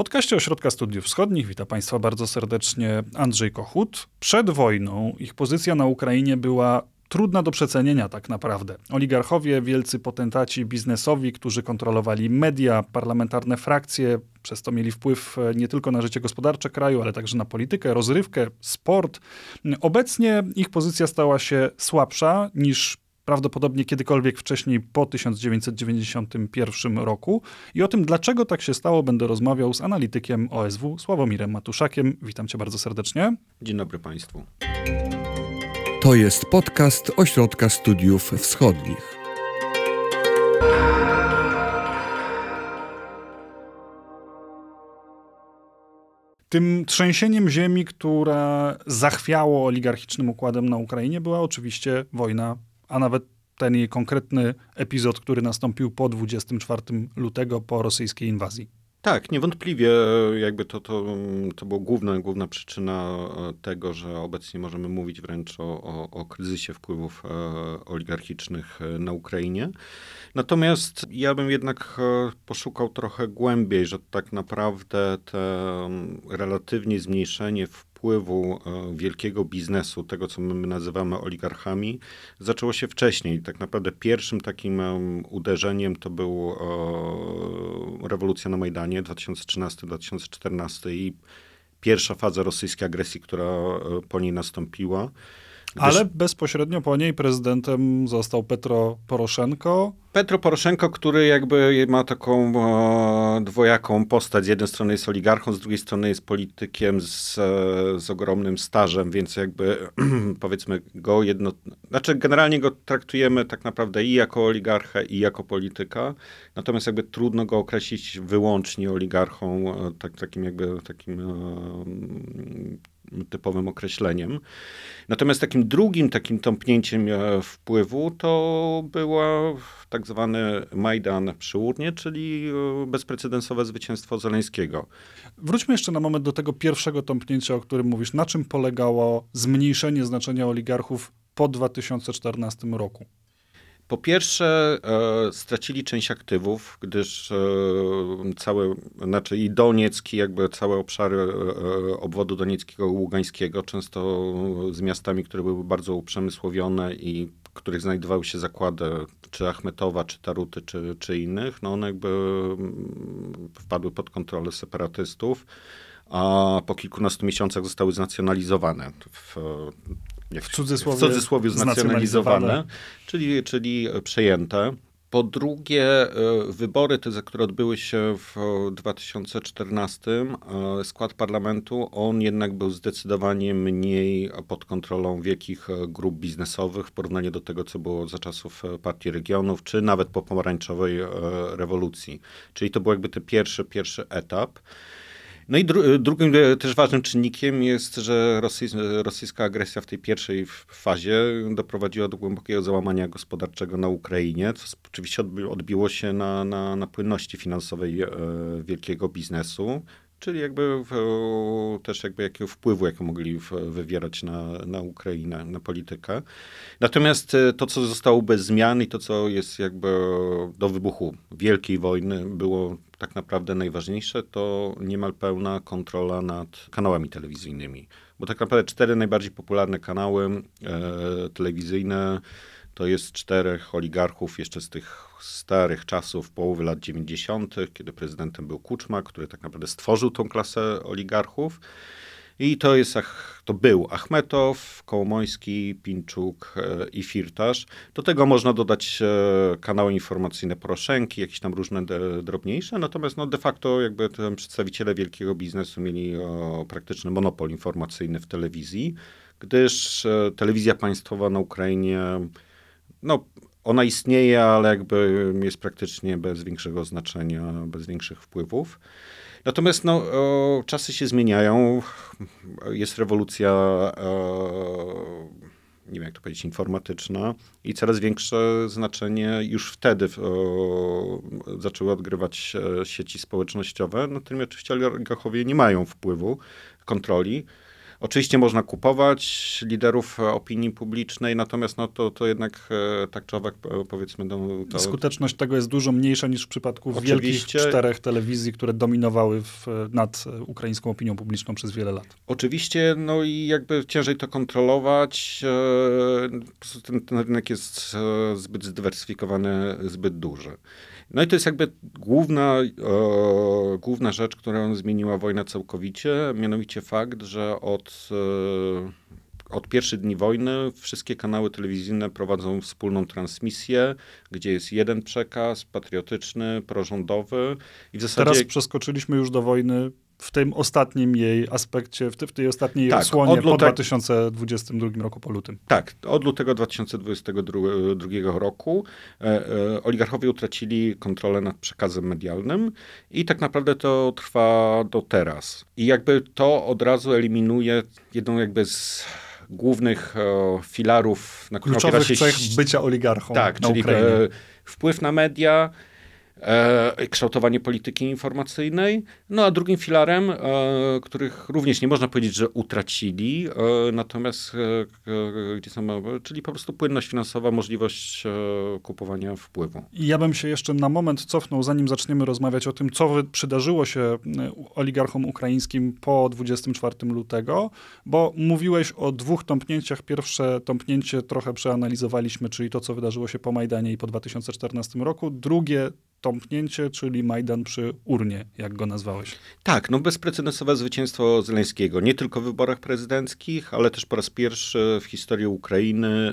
podcaście Ośrodka Studiów Wschodnich witam Państwa bardzo serdecznie Andrzej Kochut. Przed wojną ich pozycja na Ukrainie była trudna do przecenienia tak naprawdę. Oligarchowie, wielcy potentaci biznesowi, którzy kontrolowali media, parlamentarne frakcje, przez to mieli wpływ e, nie tylko na życie gospodarcze kraju, ale także na politykę, rozrywkę, sport. Obecnie ich pozycja stała się słabsza niż prawdopodobnie kiedykolwiek wcześniej po 1991 roku. I o tym, dlaczego tak się stało, będę rozmawiał z analitykiem OSW Sławomirem Matuszakiem. Witam cię bardzo serdecznie. Dzień dobry Państwu. To jest podcast Ośrodka Studiów Wschodnich. Tym trzęsieniem ziemi, które zachwiało oligarchicznym układem na Ukrainie, była oczywiście wojna a nawet ten jej konkretny epizod, który nastąpił po 24 lutego, po rosyjskiej inwazji. Tak, niewątpliwie jakby to, to, to była główna, główna przyczyna e, tego, że obecnie możemy mówić wręcz o, o, o kryzysie wpływów e, oligarchicznych e, na Ukrainie. Natomiast ja bym jednak poszukał trochę głębiej, że tak naprawdę te relatywnie zmniejszenie w wpływu e, wielkiego biznesu, tego co my nazywamy oligarchami, zaczęło się wcześniej. Tak naprawdę pierwszym takim uderzeniem to był rewolucja na Majdanie 2013-2014 i pierwsza faza rosyjskiej agresji, która e, po niej nastąpiła. Ale bezpośrednio po niej prezydentem został Petro Poroszenko. Petro Poroszenko, który jakby ma taką e, dwojaką postać. Z jednej strony jest oligarchą, z drugiej strony jest politykiem z, z ogromnym stażem, więc jakby powiedzmy go jedno... Znaczy generalnie go traktujemy tak naprawdę i jako oligarchę, i jako polityka. Natomiast jakby trudno go określić wyłącznie oligarchą, e, tak, takim jakby takim e, typowym określeniem. Natomiast takim drugim takim tąpnięciem e, wpływu to była tak zwany Majdan przy urnie, czyli e, bezprecedensowe zwycięstwo Zeleńskiego. Wróćmy jeszcze na moment do tego pierwszego tąpnięcia, o którym mówisz. Na czym polegało zmniejszenie znaczenia oligarchów po 2014 roku? Po pierwsze, e, stracili część aktywów, gdyż e, całe, znaczy i Donieck, i jakby całe obszary e, e obwodu donieckiego ługańskiego, często z miastami, które były bardzo uprzemysłowione i w których znajdowały się zakłady czy Achmetowa, czy Taruty, czy, czy innych, no one jakby mm, wpadły pod kontrolę separatystów a po kilkunastu miesiącach zostały znacjonalizowane w w cudzysłowie, w cudzysłowie znacjonalizowane, czyli, czyli przejęte. Po drugie, e, wybory te, które odbyły się w 2014, e, skład parlamentu, on jednak był zdecydowanie mniej pod kontrolą wielkich grup biznesowych w porównaniu do tego, co było za czasów Partii Regionów, czy nawet po pomarańczowej e, rewolucji. Czyli to był jakby ten pierwszy, pierwszy etap. No i dru drugim e, też ważnym czynnikiem jest, że rosyjska agresja w tej pierwszej fazie doprowadziła do głębokiego załamania gospodarczego na Ukrainie, co oczywiście odbiło się na, na, na płynności finansowej e, wielkiego biznesu, czyli jakby w, też jakby jakiego wpływu, jakie mogli wywierać na, na Ukrainę, na politykę. Natomiast e, to, co zostało bez zmian i to, co jest jakby do wybuchu wielkiej wojny było tak naprawdę najważniejsze, to niemal pełna kontrola nad kanałami telewizyjnymi. Bo tak naprawdę cztery najbardziej popularne kanały e, telewizyjne to jest czterech oligarchów jeszcze z tych starych czasów, połowy lat 90., kiedy prezydentem był Kuczma, który tak naprawdę stworzył tą klasę oligarchów. I to jest, to był Achmetow, Kołomoński, Pinczuk e, i Firtasz. Do tego można dodać e, kanały informacyjne Poroszenki, jakieś tam różne drobniejsze, natomiast no de facto jakby przedstawiciele wielkiego biznesu mieli praktyczny monopol informacyjny w telewizji, gdyż e, telewizja państwowa na Ukrainie no, ona istnieje, ale jakby jest praktycznie bez większego znaczenia, bez większych wpływów. Natomiast no, o, czasy się zmieniają, jest rewolucja, o, nie wiem jak to powiedzieć, informatyczna i coraz większe znaczenie już wtedy o, zaczęły odgrywać sieci społecznościowe, natomiast oczywiście oligarchowie nie mają wpływu, kontroli Oczywiście można kupować liderów opinii publicznej, natomiast no to, to jednak e, tak czy owak e, powiedzmy... No, to... Skuteczność tego jest dużo mniejsza niż w przypadku Oczywiście. wielkich czterech telewizji, które dominowały w, nad ukraińską opinią publiczną przez wiele lat. Oczywiście, no i jakby ciężej to kontrolować. e, Ten, ten rynek jest e, zbyt zdywersyfikowany, zbyt duży. No i to jest jakby główna, e, główna rzecz, która zmieniła wojnę całkowicie, mianowicie fakt, że od, e, od pierwszych dni wojny wszystkie kanały telewizyjne prowadzą wspólną transmisję, gdzie jest jeden przekaz, patriotyczny, prorządowy i w zasadzie... Teraz przeskoczyliśmy już do wojny w tym ostatnim jej aspekcie, w, te, w tej ostatniej Tak, odsłonie od po lutek- 2022 roku, po lutym. Tak, od lutego 2022 roku e, e, oligarchowie utracili kontrolę nad przekazem medialnym i tak naprawdę to trwa do teraz. I jakby to od razu eliminuje jedną jakby z głównych e, filarów, na których opiera Kluczowych się cech bycia oligarchą tak, na czyli e, wpływ na media, e, kształtowanie polityki informacyjnej. No a drugim filarem, e, których również nie można powiedzieć, że utracili, e, natomiast gdzie są, czyli po prostu płynność finansowa, możliwość kupowania wpływu. Ja bym się jeszcze na moment cofnął, zanim zaczniemy rozmawiać o tym, co przydarzyło się oligarchom ukraińskim po 24 lutego, bo mówiłeś o dwóch tąpnięciach. Pierwsze tąpnięcie trochę przeanalizowaliśmy, czyli to, co wydarzyło się po Majdanie i po 2014 roku. Drugie tąpnięcie, czyli Majdan przy urnie, jak go nazwałeś. Tak, no bezprecedensowe zwycięstwo Zeleńskiego, nie tylko w wyborach prezydenckich, ale też po raz pierwszy w historii Ukrainy e,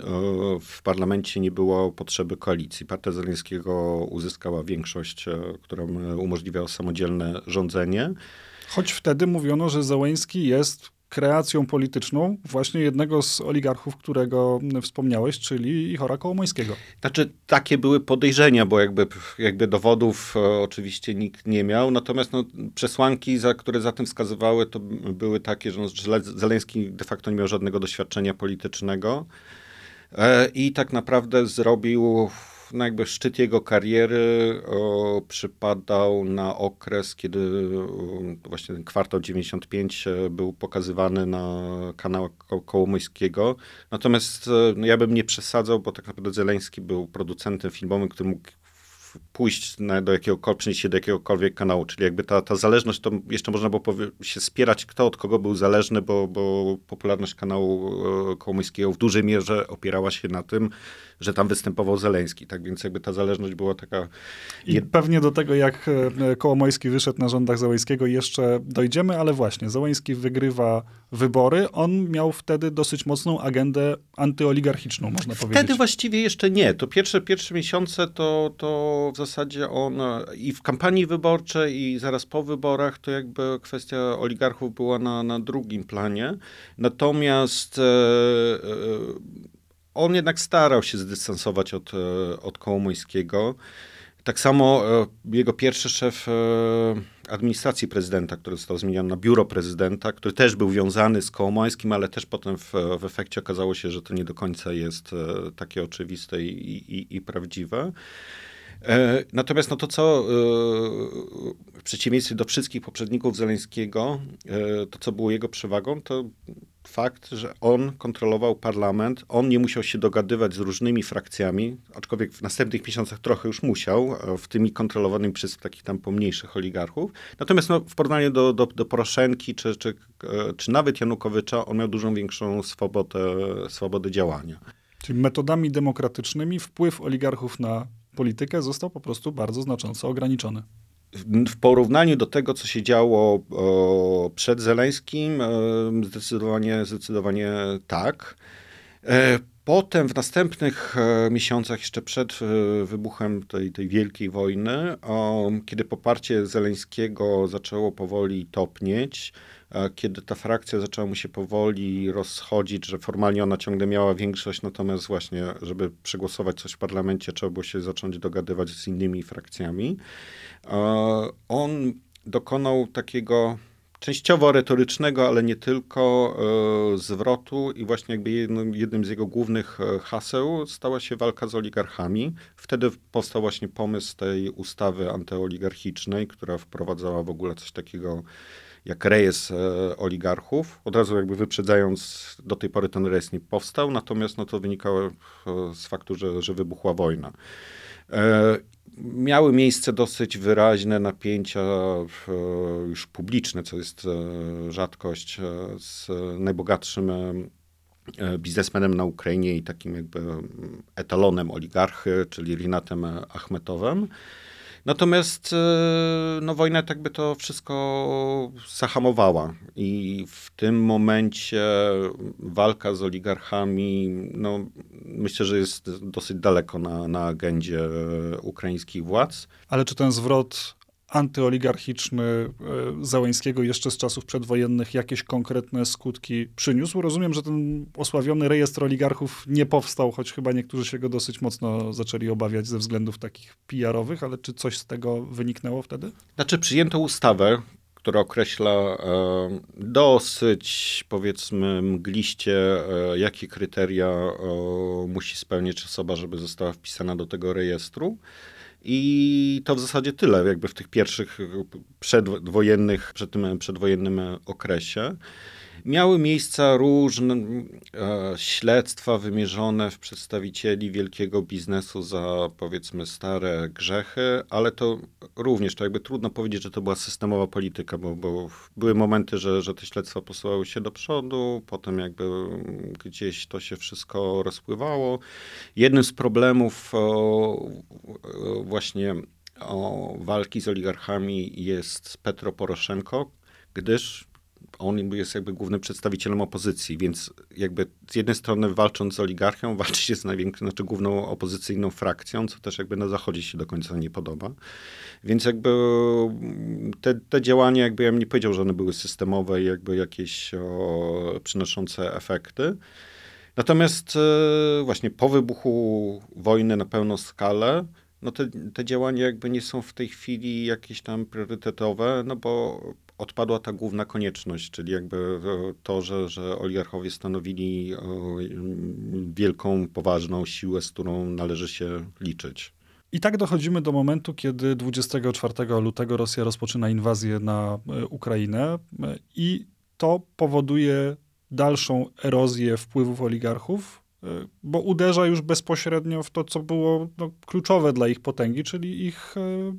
w parlamencie nie było potrzeby koalicji. Partia Zeleńskiego uzyskała większość, e, która e, umożliwiała samodzielne rządzenie. Choć wtedy mówiono, że Zełęński jest kreacją polityczną właśnie jednego z oligarchów, którego wspomniałeś, czyli Ichora Kołomońskiego. Znaczy, takie były podejrzenia, bo jakby, jakby dowodów e, oczywiście nikt nie miał, natomiast no, przesłanki, za, które za tym wskazywały, to były takie, że no, Zeleński de facto nie miał żadnego doświadczenia politycznego e, i tak naprawdę zrobił, no jakby szczyt jego kariery o, przypadał na okres, kiedy o, właśnie ten kwartał 95 e, był pokazywany na kanałach Ko- Kołomoyskiego. Natomiast e, no ja bym nie przesadzał, bo tak naprawdę Zeleński był producentem filmowym, który mógł pójść na, do jakiegokolwiek, przenieść się do jakiegokolwiek kanału, czyli jakby ta, ta zależność, to jeszcze można było się spierać, kto od kogo był zależny, bo, bo popularność kanału e, Kołomoyskiego w dużej mierze opierała się na tym, że tam występował Zeleński, tak więc jakby ta zależność była taka... I pewnie do tego, jak e, Kołomoński wyszedł na rządach Załęskiego jeszcze dojdziemy, ale właśnie, Załęski wygrywa wybory. On miał wtedy dosyć mocną agendę antyoligarchiczną, można Wtedy powiedzieć. właściwie jeszcze nie. To pierwsze, pierwsze miesiące to, to w zasadzie on e, i w kampanii wyborczej, i zaraz po wyborach, to jakby kwestia oligarchów była na, na drugim planie. Natomiast e, e, on jednak starał się zdystansować od, e, od Kołomońskiego. Tak samo jego pierwszy szef administracji prezydenta, który został zmieniony na biuro prezydenta, który też był wiązany z Kołomońskim, ale też potem w, w efekcie okazało się, że to nie do końca jest takie oczywiste i, i, i prawdziwe. E, Natomiast no to, co e, w przeciwieństwie do wszystkich poprzedników Zeleńskiego, e, to co było jego przewagą, to fakt, że on kontrolował parlament, on nie musiał się dogadywać z różnymi frakcjami, aczkolwiek w następnych miesiącach trochę już musiał, w tymi kontrolowanymi przez takich tam pomniejszych oligarchów. Natomiast no, w porównaniu do, do, do Poroszenki czy, czy, czy nawet Janukowycza, on miał dużą większą swobodę, swobodę działania. Czyli metodami demokratycznymi wpływ oligarchów na politykę został po prostu bardzo znacząco ograniczony. w porównaniu do tego, co się działo o, przed Zeleńskim, e, zdecydowanie, zdecydowanie tak. E, Potem w następnych e, miesiącach, jeszcze przed e, wybuchem tej, tej wielkiej wojny, kiedy poparcie Zeleńskiego zaczęło powoli topnieć, kiedy ta frakcja zaczęła mu się powoli rozchodzić, że formalnie ona ciągle miała większość, natomiast właśnie, żeby przegłosować coś w parlamencie, trzeba było się zacząć dogadywać z innymi frakcjami. On dokonał takiego częściowo retorycznego, ale nie tylko e, zwrotu i właśnie jakby jednym, jednym z jego głównych e, haseł stała się walka z oligarchami. Wtedy powstał właśnie pomysł tej ustawy antyoligarchicznej, która wprowadzała w ogóle coś takiego jak rejestr oligarchów. Od razu jakby wyprzedzając, do tej pory ten rejestr nie powstał, natomiast no to wynikało e, z faktu, że, że wybuchła wojna. E, miały miejsce dosyć wyraźne napięcia już publiczne, co jest rzadkość z najbogatszym biznesmenem na Ukrainie i takim jakby etalonem oligarchy, czyli Rinatem Achmetowem. Natomiast e, no, wojna tak by to wszystko zahamowała i w tym momencie walka z oligarchami, no, myślę, że jest dosyć daleko na, na agendzie ukraińskich władz. Ale czy ten zwrot antyoligarchiczny e, Załęskiego jeszcze z czasów przedwojennych jakieś konkretne skutki przyniósł. Rozumiem, że ten osławiony rejestr oligarchów nie powstał, choć chyba niektórzy się go dosyć mocno zaczęli obawiać ze względów takich PR-owych, ale czy coś z tego wyniknęło wtedy? Znaczy przyjęto ustawę, która określa e, dosyć, powiedzmy, mgliście, e, jakie kryteria e, musi spełnić osoba, żeby została wpisana do tego rejestru. I to w zasadzie tyle, jakby w tych pierwszych przedwojennych, przed tym przedwojennym okresie. Miały miejsce różne e, śledztwa wymierzone w przedstawicieli wielkiego biznesu za powiedzmy stare grzechy, ale to również to jakby trudno powiedzieć, że to była systemowa polityka, bo, bo były momenty, że, że te śledztwa posuwały się do przodu, potem jakby gdzieś to się wszystko rozpływało. Jednym z problemów właśnie o walki z oligarchami jest Petro Poroszenko, gdyż on jest jakby głównym przedstawicielem opozycji, więc jakby z jednej strony walcząc z oligarchią, walczy się z największą, znaczy główną opozycyjną frakcją, co też jakby na zachodzie się do końca nie podoba. Więc jakby te, te działania, jakby ja bym nie powiedział, że one były systemowe i jakby jakieś o, przynoszące efekty. Natomiast e, właśnie po wybuchu wojny na pełną skalę, no te, te działania jakby nie są w tej chwili jakieś tam priorytetowe, no bo odpadła ta główna konieczność, czyli jakby to, że, że oligarchowie stanowili wielką, poważną siłę, z którą należy się liczyć. I tak dochodzimy do momentu, kiedy 24 lutego Rosja rozpoczyna inwazję na e, Ukrainę e, i to powoduje dalszą erozję wpływów oligarchów, e, bo uderza już bezpośrednio w to, co było no, kluczowe dla ich potęgi, czyli ich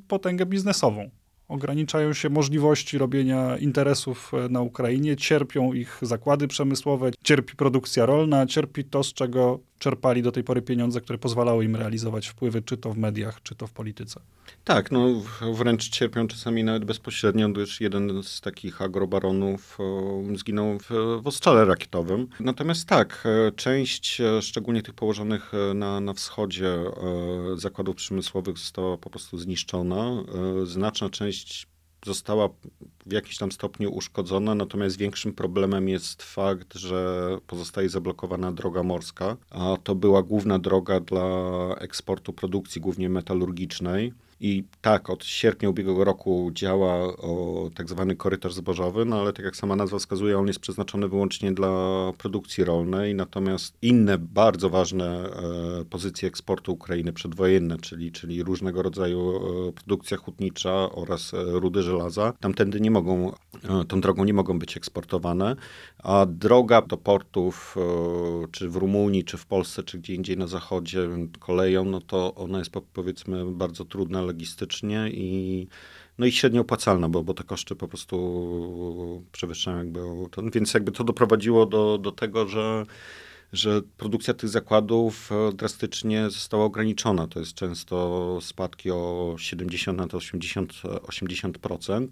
potęgę biznesową. Ograniczają się możliwości robienia interesów na Ukrainie, cierpią ich zakłady przemysłowe, cierpi produkcja rolna, cierpi to, z czego czerpali do tej pory pieniądze, które pozwalały im realizować wpływy, czy to w mediach, czy to w polityce. Tak, no wręcz cierpią czasami nawet bezpośrednio, gdyż jeden z takich agrobaronów zginął w, w ostrzale rakietowym. Natomiast tak, e, część, e, szczególnie tych położonych e, na, na wschodzie zakładów przemysłowych została po prostu zniszczona. Znaczna część została w jakimś tam stopniu uszkodzona, natomiast większym problemem jest fakt, że pozostaje zablokowana droga morska, a to była główna droga dla eksportu produkcji, głównie metalurgicznej. I tak, od sierpnia ubiegłego roku działa o tak zwany korytarz zbożowy, no ale tak jak sama nazwa wskazuje, on jest przeznaczony wyłącznie dla produkcji rolnej, natomiast inne bardzo ważne e, pozycje eksportu Ukrainy przedwojenne, czyli, czyli różnego rodzaju e, produkcja hutnicza oraz e, rudy żelaza, tamtędy nie mogą, tą drogą nie mogą być eksportowane, a droga do portów, czy w Rumunii, czy w Polsce, czy gdzie indziej na zachodzie koleją, no to ona jest powiedzmy bardzo trudna logistycznie i no i średnio opłacalna, bo, bo te koszty po prostu przewyższają jakby to, więc jakby to doprowadziło do, do tego, że że produkcja tych zakładów e, drastycznie została ograniczona. To jest często spadki o 70 na 80, 80%.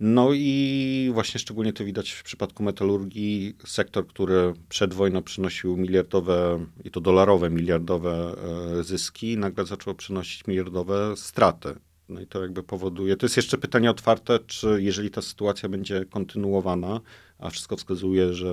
No i właśnie szczególnie to widać w przypadku metalurgii, sektor, który przed wojną przynosił miliardowe, i to dolarowe miliardowe e, zyski, nagle zaczął przynosić miliardowe straty. No i to jakby powoduje, to jest jeszcze pytanie otwarte, czy jeżeli ta sytuacja będzie kontynuowana, a wszystko wskazuje, że,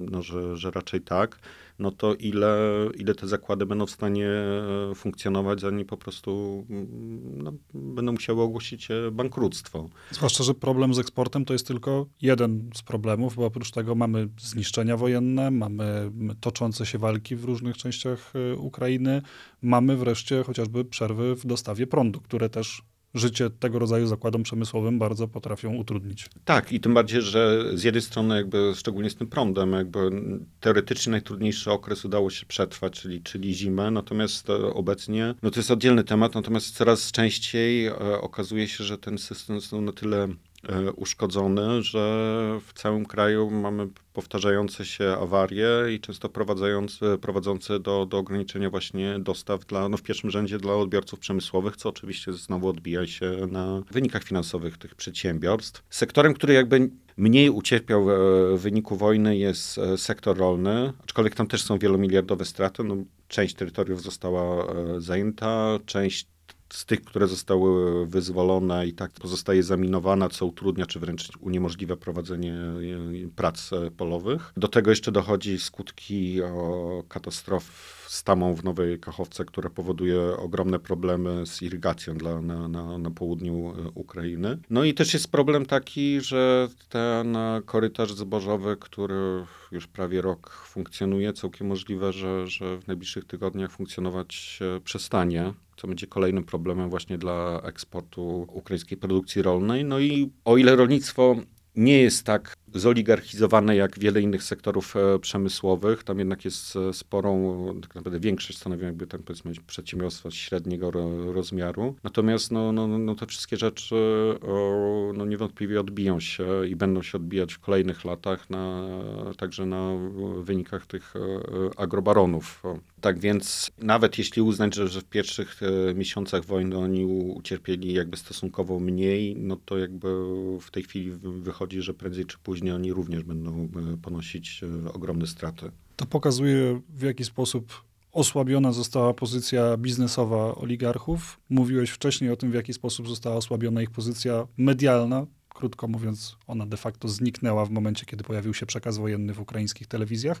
no, że, że raczej tak, no to ile, ile te zakłady będą w stanie e, funkcjonować, zanim po prostu mm, no, będą musiały ogłosić e, bankructwo. Zwłaszcza, że problem z eksportem to jest tylko jeden z problemów, bo oprócz tego mamy zniszczenia wojenne, mamy toczące się walki w różnych częściach e, Ukrainy, mamy wreszcie chociażby przerwy w dostawie prądu, które też życie tego rodzaju zakładom przemysłowym bardzo potrafią utrudnić. Tak, i tym bardziej, że z jednej strony jakby szczególnie z tym prądem, jakby teoretycznie najtrudniejszy okres udało się przetrwać, czyli, czyli zimę, natomiast e, obecnie, no to jest oddzielny temat, natomiast coraz częściej e, okazuje się, że ten system jest na tyle uszkodzony, że w całym kraju mamy powtarzające się awarie i często prowadzące, prowadzące do, do ograniczenia właśnie dostaw dla, no w pierwszym rzędzie dla odbiorców przemysłowych, co oczywiście znowu odbija się na wynikach finansowych tych przedsiębiorstw. Sektorem, który jakby mniej ucierpiał w wyniku wojny jest e, sektor rolny, aczkolwiek tam też są wielomiliardowe straty. No, część terytoriów została e, zajęta, część z tych, które zostały wyzwolone i tak pozostaje zaminowana, co utrudnia czy wręcz uniemożliwia prowadzenie e, prac e, polowych. Do tego jeszcze dochodzi skutki katastrof z tamą w Nowej Kachowce, która powoduje ogromne problemy z irygacją dla, na, na, na południu e, Ukrainy. No i też jest problem taki, że ten korytarz zbożowy, który już prawie rok funkcjonuje, całkiem możliwe, że, że w najbliższych tygodniach funkcjonować przestanie co będzie kolejnym problemem właśnie dla eksportu ukraińskiej produkcji rolnej. No i o ile rolnictwo nie jest tak zoligarchizowane jak wiele innych sektorów e, przemysłowych. Tam jednak jest e, sporą, tak naprawdę większość stanowią jakby tam powiedzmy przedsiębiorstwa średniego rozmiaru. Natomiast no, no, no te wszystkie rzeczy no niewątpliwie odbiją się i będą się odbijać w kolejnych latach na, także na wynikach tych e, agrobaronów. Tak więc nawet jeśli uznać, że, że w pierwszych miesiącach wojny oni ucierpieli jakby stosunkowo mniej, no to jakby w tej chwili wychodzi, że prędzej czy później później oni również będą e, ponosić e, ogromne straty. To pokazuje, w jaki sposób osłabiona została pozycja biznesowa oligarchów. Mówiłeś wcześniej o tym, w jaki sposób została osłabiona ich pozycja medialna. Krótko mówiąc, ona de facto zniknęła w momencie, kiedy pojawił się przekaz wojenny w ukraińskich telewizjach.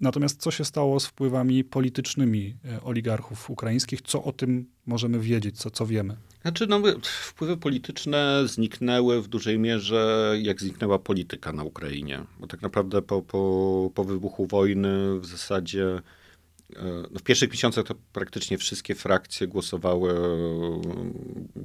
Natomiast co się stało z wpływami politycznymi e, oligarchów ukraińskich? Co o tym możemy wiedzieć? Co, co wiemy? Znaczy, no, wpływy polityczne zniknęły w dużej mierze, jak zniknęła polityka na Ukrainie. Bo tak naprawdę po, po, po wybuchu wojny w zasadzie e, no w pierwszych miesiącach to praktycznie wszystkie frakcje głosowały e,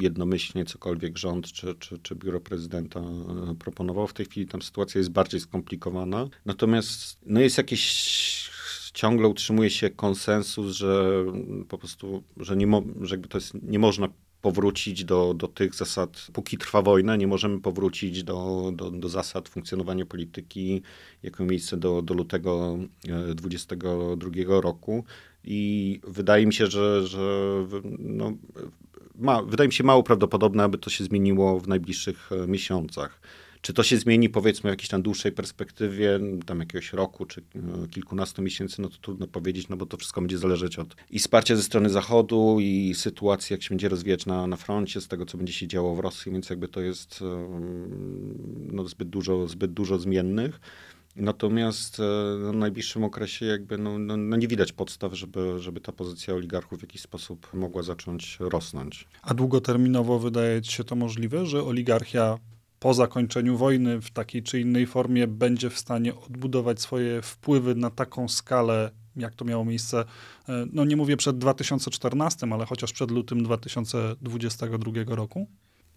jednomyślnie, cokolwiek rząd czy, czy, czy biuro prezydenta e, proponował. W tej chwili tam sytuacja jest bardziej skomplikowana. Natomiast no jest jakieś ciągle utrzymuje się konsensus, że po prostu, że, nie mo, że jakby to jest, nie można powrócić do, do tych zasad, póki trwa wojna, nie możemy powrócić do, do, do zasad funkcjonowania polityki, jaką miejsce do, do lutego 22 e, roku. I wydaje mi się, że, że no, ma, wydaje mi się mało prawdopodobne, aby to się zmieniło w najbliższych e, miesiącach. Czy to się zmieni powiedzmy w jakiejś tam dłuższej perspektywie, tam jakiegoś roku czy e, kilkunastu miesięcy, no to trudno powiedzieć, no bo to wszystko będzie zależeć od i wsparcia ze strony Zachodu i sytuacji, jak się będzie rozwijać na, na froncie, z tego, co będzie się działo w Rosji, więc jakby to jest no, zbyt, dużo, zbyt dużo zmiennych. Natomiast e, no, w najbliższym okresie jakby no, no, no, nie widać podstaw, żeby, żeby ta pozycja oligarchów w jakiś sposób mogła zacząć rosnąć. A długoterminowo wydaje ci się to możliwe, że oligarchia po zakończeniu wojny w takiej czy innej formie będzie w stanie odbudować swoje wpływy na taką skalę, jak to miało miejsce, e, no nie mówię przed 2014, ale chociaż przed lutym 2022 roku?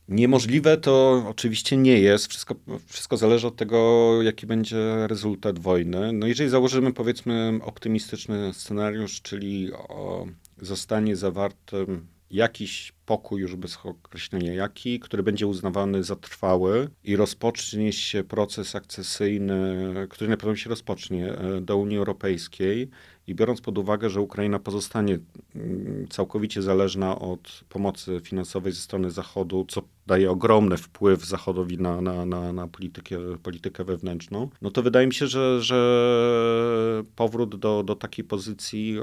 Niemożliwe to oczywiście nie jest. Wszystko, wszystko zależy od tego, jaki będzie rezultat wojny. No jeżeli założymy powiedzmy optymistyczny scenariusz, czyli zostanie zawartym jakiś pokój, już bez określenia jaki, który będzie uznawany za trwały i rozpocznie się proces akcesyjny, który na pewno się rozpocznie e, do Unii Europejskiej i biorąc pod uwagę, że Ukraina pozostanie mm, całkowicie zależna od pomocy finansowej ze strony Zachodu, co daje ogromny wpływ Zachodowi na, na, na, na politykę, politykę wewnętrzną, no to wydaje mi się, że, że powrót do, do takiej pozycji,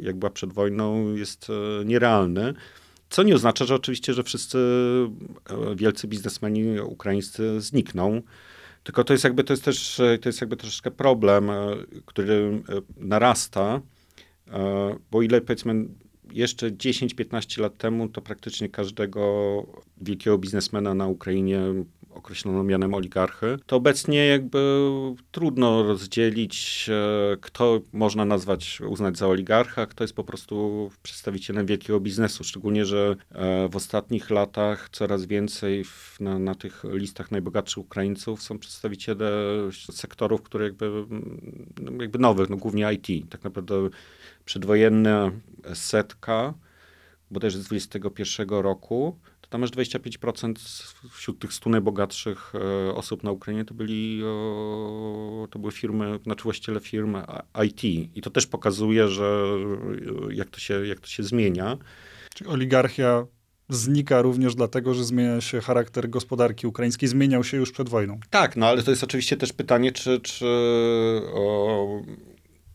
jak była przed wojną, jest e, nierealny. Co nie oznacza, że oczywiście, że wszyscy e, wielcy biznesmeni ukraińscy znikną. Tylko to jest jakby, to jest też, to jest jakby troszeczkę problem, e, który e, narasta, e, bo ile powiedzmy jeszcze 10-15 lat temu to praktycznie każdego wielkiego biznesmena na Ukrainie określono mianem oligarchy, to obecnie jakby trudno rozdzielić, e, kto można nazwać, uznać za oligarcha, kto jest po prostu przedstawicielem wielkiego biznesu. Szczególnie, że e, w ostatnich latach coraz więcej w, na, na tych listach najbogatszych Ukraińców są przedstawiciele sektorów, które jakby, no, jakby nowych, no głównie IT. Tak naprawdę przedwojenna setka, bodajże z 21 roku, to tam aż 25% wśród tych 100 najbogatszych e, osób na Ukrainie to byli, to były firmy, znaczy właściciele firm IT. I to też pokazuje, że jak to się, jak to się zmienia. Czyli oligarchia znika również dlatego, że zmienia się charakter gospodarki ukraińskiej, zmieniał się już przed wojną. Tak, no ale to jest oczywiście też pytanie, czy, czy o,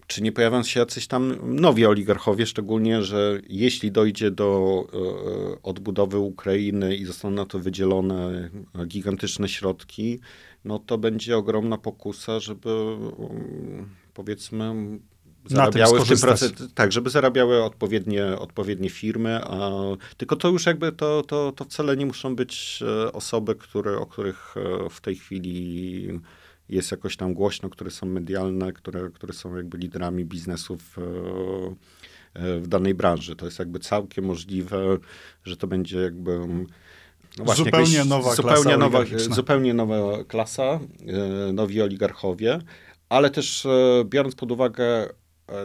czy nie pojawią się jacyś tam nowi oligarchowie, szczególnie, że jeśli dojdzie do e, odbudowy Ukrainy i zostaną na to wydzielone gigantyczne środki, no to będzie ogromna pokusa, żeby mm, powiedzmy zarabiały w tym procesie, tak, żeby zarabiały odpowiednie, odpowiednie firmy, a tylko to już jakby to, to, to wcale nie muszą być e, osoby, które, o których e, w tej chwili jest jakoś tam głośno, które są medialne, które, które są jakby liderami biznesów e, e, w danej branży. To jest jakby całkiem możliwe, że to będzie jakby no właśnie, zupełnie jakaś, nowa zupełnie klasa nowa, zupełnie nowa klasa, e, nowi oligarchowie, ale też biorąc pod uwagę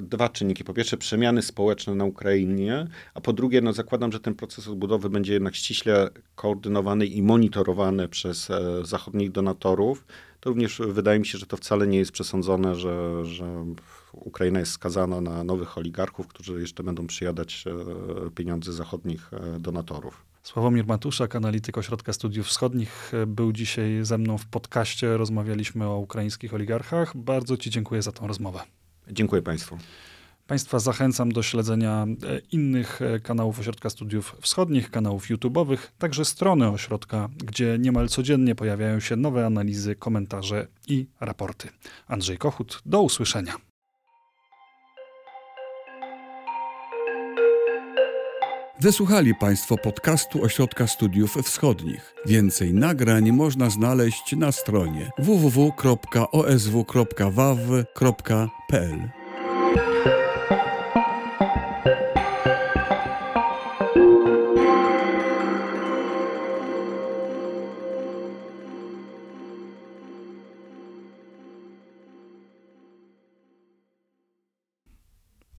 dwa czynniki. Po pierwsze, przemiany społeczne na Ukrainie, a po drugie, no zakładam, że ten proces odbudowy będzie jednak ściśle koordynowany i monitorowany przez zachodnich donatorów, to również wydaje mi się, że to wcale nie jest przesądzone, że, że Ukraina jest skazana na nowych oligarchów, którzy jeszcze będą przyjadać e, pieniądze zachodnich e, donatorów. Sławomir Matuszak, analityk Ośrodka Studiów Wschodnich, e, był dzisiaj ze mną w podcaście. Rozmawialiśmy o ukraińskich oligarchach. Bardzo Ci dziękuję za tą rozmowę. Dziękuję Państwu. Państwa zachęcam do śledzenia e, innych e, kanałów Ośrodka Studiów Wschodnich, kanałów YouTube'owych, także strony ośrodka, gdzie niemal codziennie pojawiają się nowe analizy, komentarze i raporty. Andrzej Kochut, do usłyszenia. Wysłuchali Państwo podcastu Ośrodka Studiów Wschodnich. Więcej nagrań można znaleźć na stronie www.osw.waw.pl.